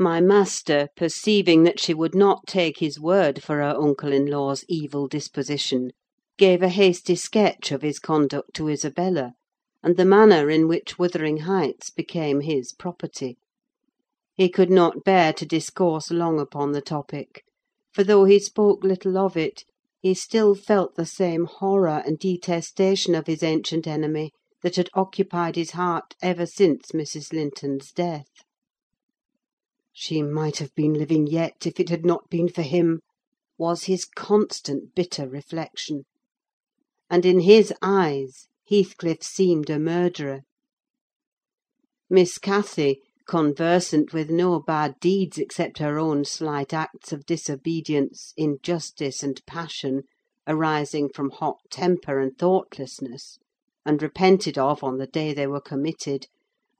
My master, perceiving that she would not take his word for her uncle in law's evil disposition, gave a hasty sketch of his conduct to Isabella, and the manner in which Wuthering Heights became his property. He could not bear to discourse long upon the topic; for though he spoke little of it, he still felt the same horror and detestation of his ancient enemy that had occupied his heart ever since Mrs. Linton's death. "She might have been living yet, if it had not been for him," was his constant bitter reflection. And in his eyes Heathcliff seemed a murderer. Miss Cathy, conversant with no bad deeds except her own slight acts of disobedience, injustice, and passion, arising from hot temper and thoughtlessness, and repented of on the day they were committed,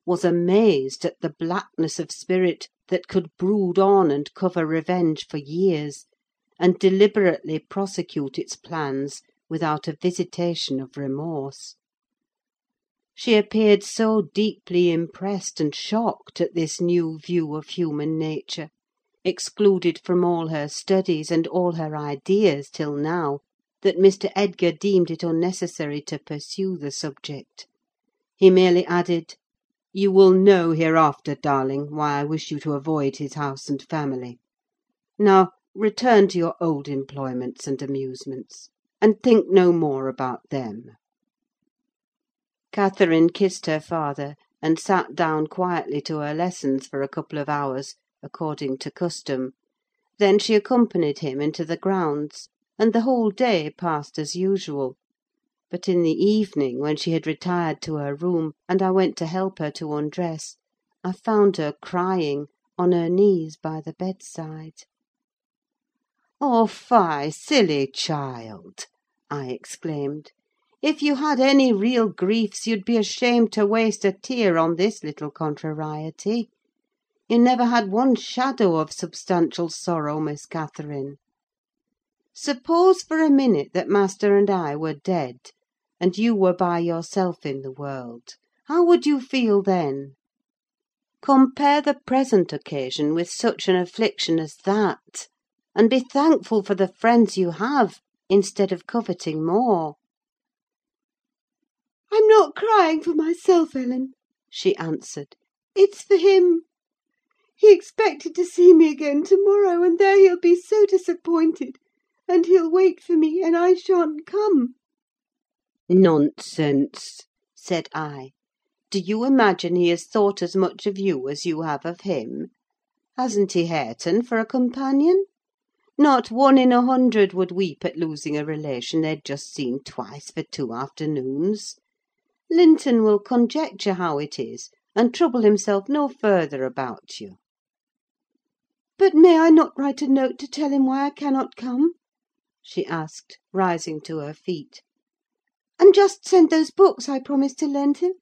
was amazed at the blackness of spirit that could brood on and cover revenge for years, and deliberately prosecute its plans without a visitation of remorse. She appeared so deeply impressed and shocked at this new view of human nature, excluded from all her studies and all her ideas till now, that Mr. Edgar deemed it unnecessary to pursue the subject. He merely added, "You will know hereafter, darling, why I wish you to avoid his house and family. Now return to your old employments and amusements, and think no more about them." Catherine kissed her father, and sat down quietly to her lessons for a couple of hours, according to custom; then she accompanied him into the grounds, and the whole day passed as usual. But in the evening, when she had retired to her room, and I went to help her to undress, I found her crying, on her knees by the bedside. "Oh, fie, silly child!" I exclaimed. "If you had any real griefs, you'd be ashamed to waste a tear on this little contrariety. You never had one shadow of substantial sorrow, Miss Catherine. Suppose for a minute that master and I were dead, and you were by yourself in the world, how would you feel then? Compare the present occasion with such an affliction as that, and be thankful for the friends you have, instead of coveting more." "I'm not crying for myself, Ellen," she answered. "It's for him. He expected to see me again to morrow, and there he'll be so disappointed; and he'll wait for me, and I shan't come." "Nonsense!" said I. "Do you imagine he has thought as much of you as you have of him? Hasn't he Hareton for a companion? Not one in a hundred would weep at losing a relation they'd just seen twice for two afternoons. Linton will conjecture how it is, and trouble himself no further about you." "But may I not write a note to tell him why I cannot come?" she asked, rising to her feet. "And just send those books I promised to lend him?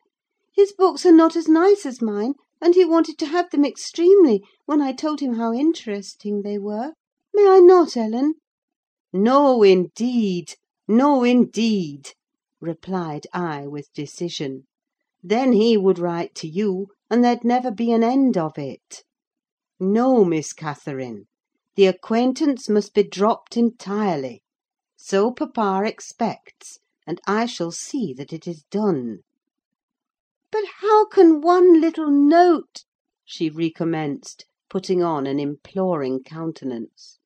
His books are not as nice as mine, and he wanted to have them extremely, when I told him how interesting they were. May I not, Ellen?" "No, indeed! no, indeed!" replied I, with decision. "Then he would write to you, and there'd never be an end of it. No, Miss Catherine, the acquaintance must be dropped entirely. So papa expects, and I shall see that it is done." "But how can one little note—" she recommenced, putting on an imploring countenance.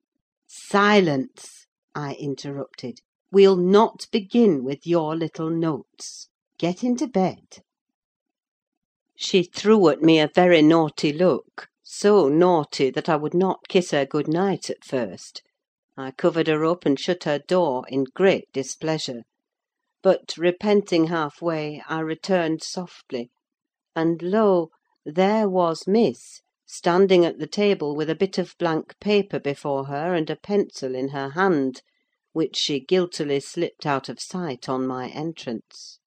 "Silence!" I interrupted. "We'll not begin with your little notes. Get into bed." She threw at me a very naughty look; so naughty that I would not kiss her good night at first. I covered her up and shut her door, in great displeasure; but, repenting half way, I returned softly, and lo! there was Miss, standing at the table with a bit of blank paper before her and a pencil in her hand, which she guiltily slipped out of sight on my entrance.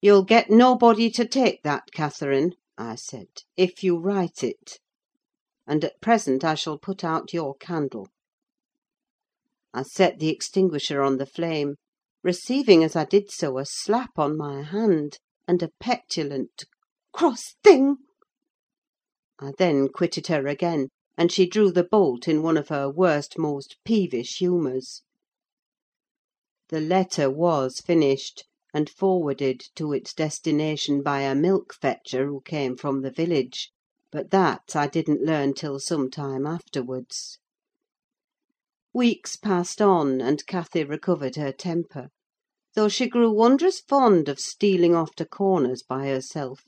"You'll get nobody to take that, Catherine," I said, "if you write it. And at present I shall put out your candle." I set the extinguisher on the flame, receiving as I did so a slap on my hand, and a petulant "Cross thing!" I then quitted her again, and she drew the bolt in one of her worst, most peevish humours. The letter was finished, and forwarded to its destination by a milk fetcher who came from the village; but that I didn't learn till some time afterwards. Weeks passed on, and Cathy recovered her temper; though she grew wondrous fond of stealing off to corners by herself;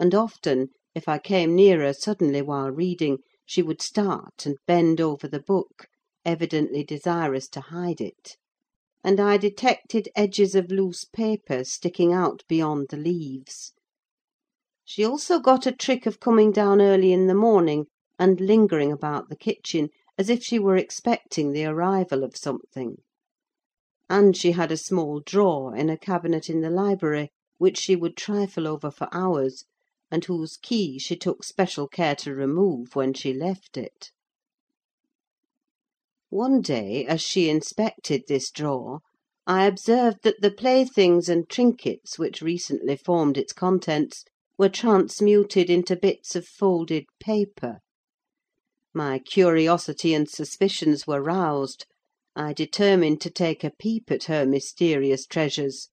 and often, if I came near her suddenly while reading, she would start and bend over the book, evidently desirous to hide it; and I detected edges of loose paper sticking out beyond the leaves. She also got a trick of coming down early in the morning, and lingering about the kitchen, as if she were expecting the arrival of something; and she had a small drawer in a cabinet in the library, which she would trifle over for hours, and whose key she took special care to remove when she left it. One day, as she inspected this drawer, I observed that the playthings and trinkets which recently formed its contents were transmuted into bits of folded paper. My curiosity and suspicions were roused: I determined to take a peep at her mysterious treasures;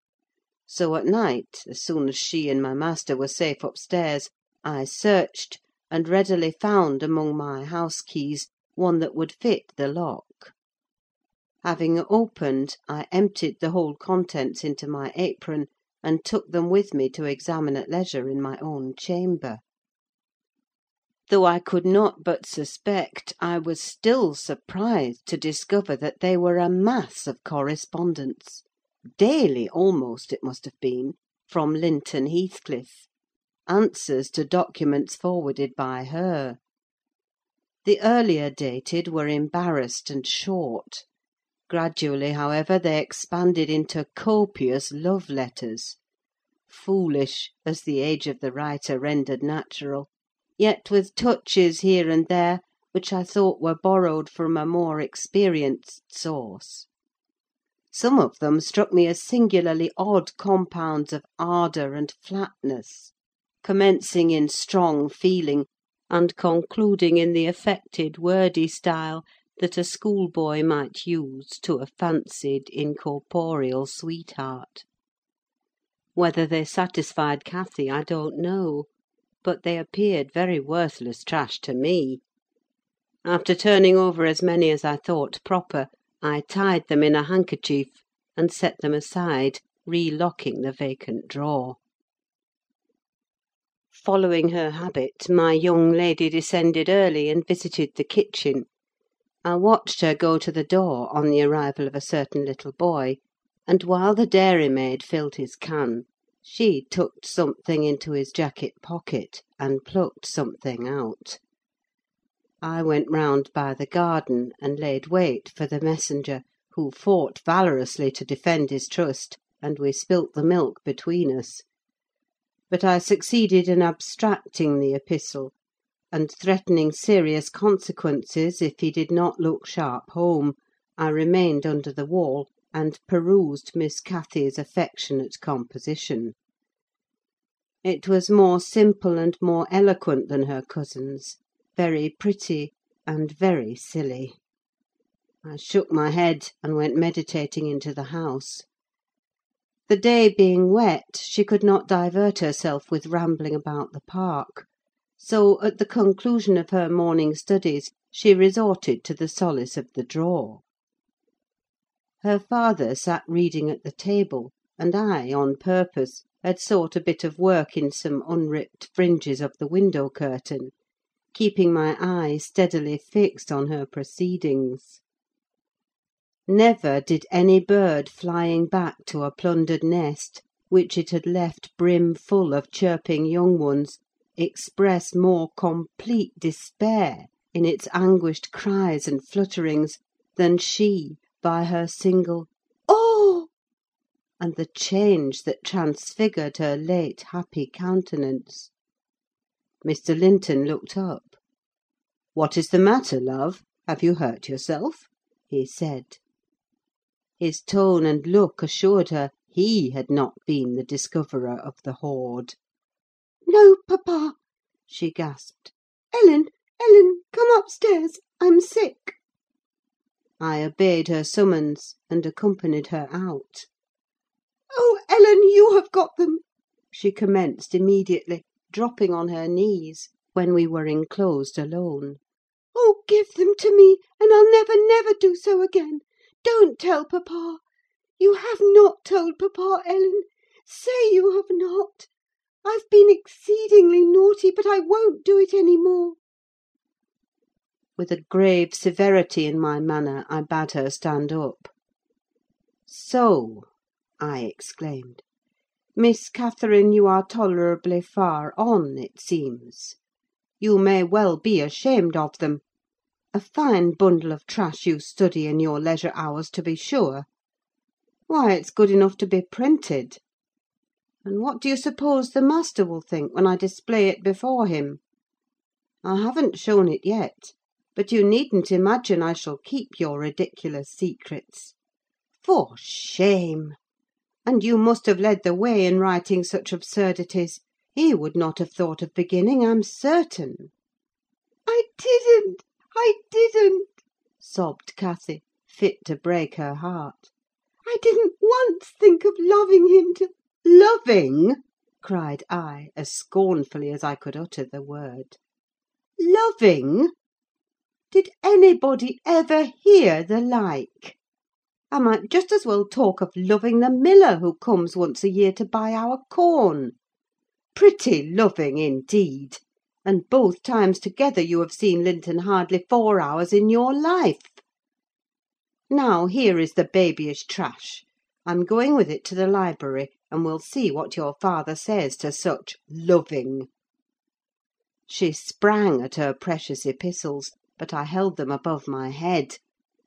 so at night, as soon as she and my master were safe upstairs, I searched, and readily found among my house keys one that would fit the lock. Having opened, I emptied the whole contents into my apron, and took them with me to examine at leisure in my own chamber. Though I could not but suspect, I was still surprised to discover that they were a mass of correspondence: daily, almost, it must have been, from Linton Heathcliff; answers to documents forwarded by her. The earlier dated were embarrassed and short; gradually, however, they expanded into copious love letters: foolish, as the age of the writer rendered natural, yet with touches here and there which I thought were borrowed from a more experienced source. Some of them struck me as singularly odd compounds of ardour and flatness, commencing in strong feeling, and concluding in the affected, wordy style that a schoolboy might use to a fancied, incorporeal sweetheart. Whether they satisfied Cathy I don't know; but they appeared very worthless trash to me. After turning over as many as I thought proper, I tied them in a handkerchief, and set them aside, relocking the vacant drawer. Following her habit, my young lady descended early, and visited the kitchen. I watched her go to the door on the arrival of a certain little boy; and while the dairymaid filled his can, she tucked something into his jacket pocket, and plucked something out. I went round by the garden, and laid wait for the messenger, who fought valorously to defend his trust, and we spilt the milk between us. But I succeeded in abstracting the epistle, and threatening serious consequences if he did not look sharp home, I remained under the wall, and perused Miss Cathy's affectionate composition. It was more simple and more eloquent than her cousin's, very pretty, and very silly. I shook my head, and went meditating into the house. The day being wet, she could not divert herself with rambling about the park; so, at the conclusion of her morning studies, she resorted to the solace of the drawer. Her father sat reading at the table, and I, on purpose, had sought a bit of work in some unripped fringes of the window curtain, keeping my eye steadily fixed on her proceedings. Never did any bird flying back to a plundered nest, which it had left brimful of chirping young ones, express more complete despair, in its anguished cries and flutterings, than she, by her single! And the change that transfigured her late happy countenance. Mr. Linton looked up. "What is the matter, love? Have you hurt yourself?" he said. His tone and look assured her he had not been the discoverer of the hoard. "No, papa," she gasped. Ellen, Ellen, come upstairs! I'm sick!" I obeyed her summons, and accompanied her out. "Oh, Ellen, you have got them!" she commenced immediately, dropping on her knees, when we were enclosed alone. "Oh, give them to me, and I'll never, never do so again! Don't tell papa! You have not told papa, Ellen? Say you have not! I've been exceedingly naughty, but I won't do it any more." With a grave severity in my manner, I bade her stand up. "So!" I exclaimed. "Miss Catherine, you are tolerably far on, it seems. You may well be ashamed of them. A fine bundle of trash you study in your leisure hours, to be sure! Why, it's good enough to be printed. And what do you suppose the master will think when I display it before him? I haven't shown it yet, but you needn't imagine I shall keep your ridiculous secrets. For shame! And you must have led the way in writing such absurdities. He would not have thought of beginning, I'm certain." "I didn't! I didn't!" sobbed Cathy, fit to break her heart. "I didn't once think of loving him till—" "Loving!" cried I, as scornfully as I could utter the word. "Loving! Did anybody ever hear the like? I might just as well talk of loving the miller who comes once a year to buy our corn. Pretty loving, indeed! And both times together you have seen Linton hardly four hours in your life. Now, here is the babyish trash. I'm going with it to the library, and we'll see what your father says to such loving." She sprang at her precious epistles, but I held them above my head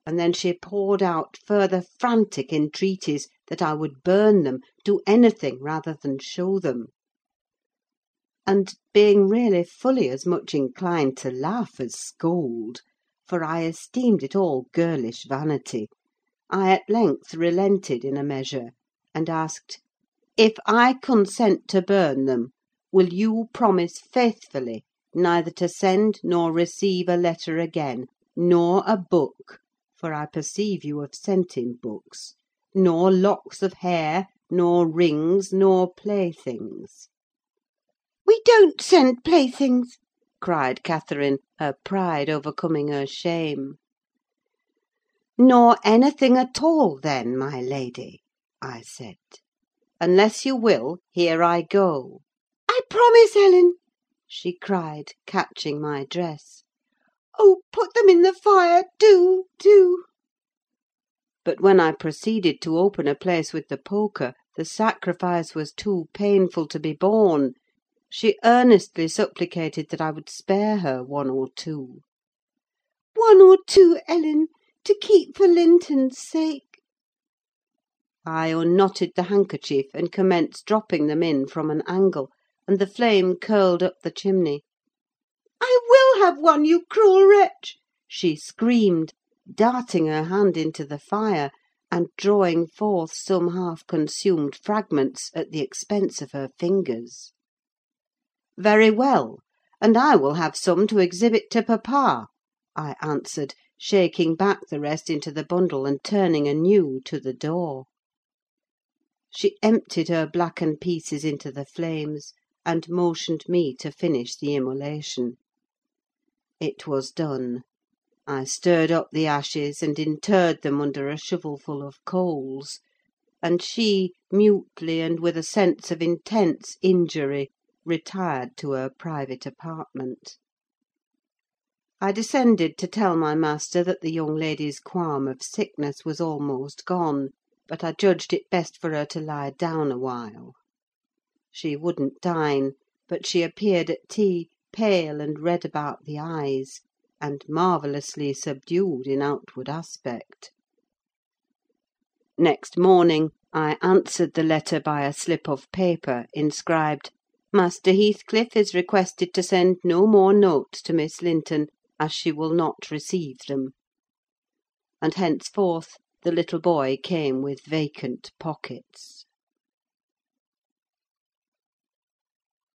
and then she poured out further frantic entreaties that I would burn them, do anything rather than show them. And being really fully as much inclined to laugh as scold, for I esteemed it all girlish vanity, I at length relented in a measure, and asked, "If I consent to burn them, will you promise faithfully neither to send nor receive a letter again, nor a book, for I perceive you have sent him books, nor locks of hair, nor rings, nor playthings." "We don't send playthings!" cried Catherine, her pride overcoming her shame. "Nor anything at all, then, my lady," I said. "Unless you will, here I go." "I promise, Ellen!" she cried, catching my dress. Oh, put them in the fire, do, do!" But when I proceeded to open a place with the poker, the sacrifice was too painful to be borne: she earnestly supplicated that I would spare her one or two. "One or two, Ellen, to keep for Linton's sake." I unknotted the handkerchief, and commenced dropping them in from an angle, and the flame curled up the chimney. "I will have one, you cruel wretch!" she screamed, darting her hand into the fire, and drawing forth some half consumed fragments at the expense of her fingers. "Very well, and I will have some to exhibit to papa," I answered, shaking back the rest into the bundle, and turning anew to the door. She emptied her blackened pieces into the flames, and motioned me to finish the immolation. It was done. I stirred up the ashes, and interred them under a shovelful of coals; and she, mutely, and with a sense of intense injury, retired to her private apartment. I descended to tell my master that the young lady's qualm of sickness was almost gone, but I judged it best for her to lie down awhile. She wouldn't dine, but she appeared at tea pale and red about the eyes, and marvellously subdued in outward aspect. Next morning I answered the letter by a slip of paper, inscribed, "Master Heathcliff is requested to send no more notes to Miss Linton, as she will not receive them." And henceforth the little boy came with vacant pockets.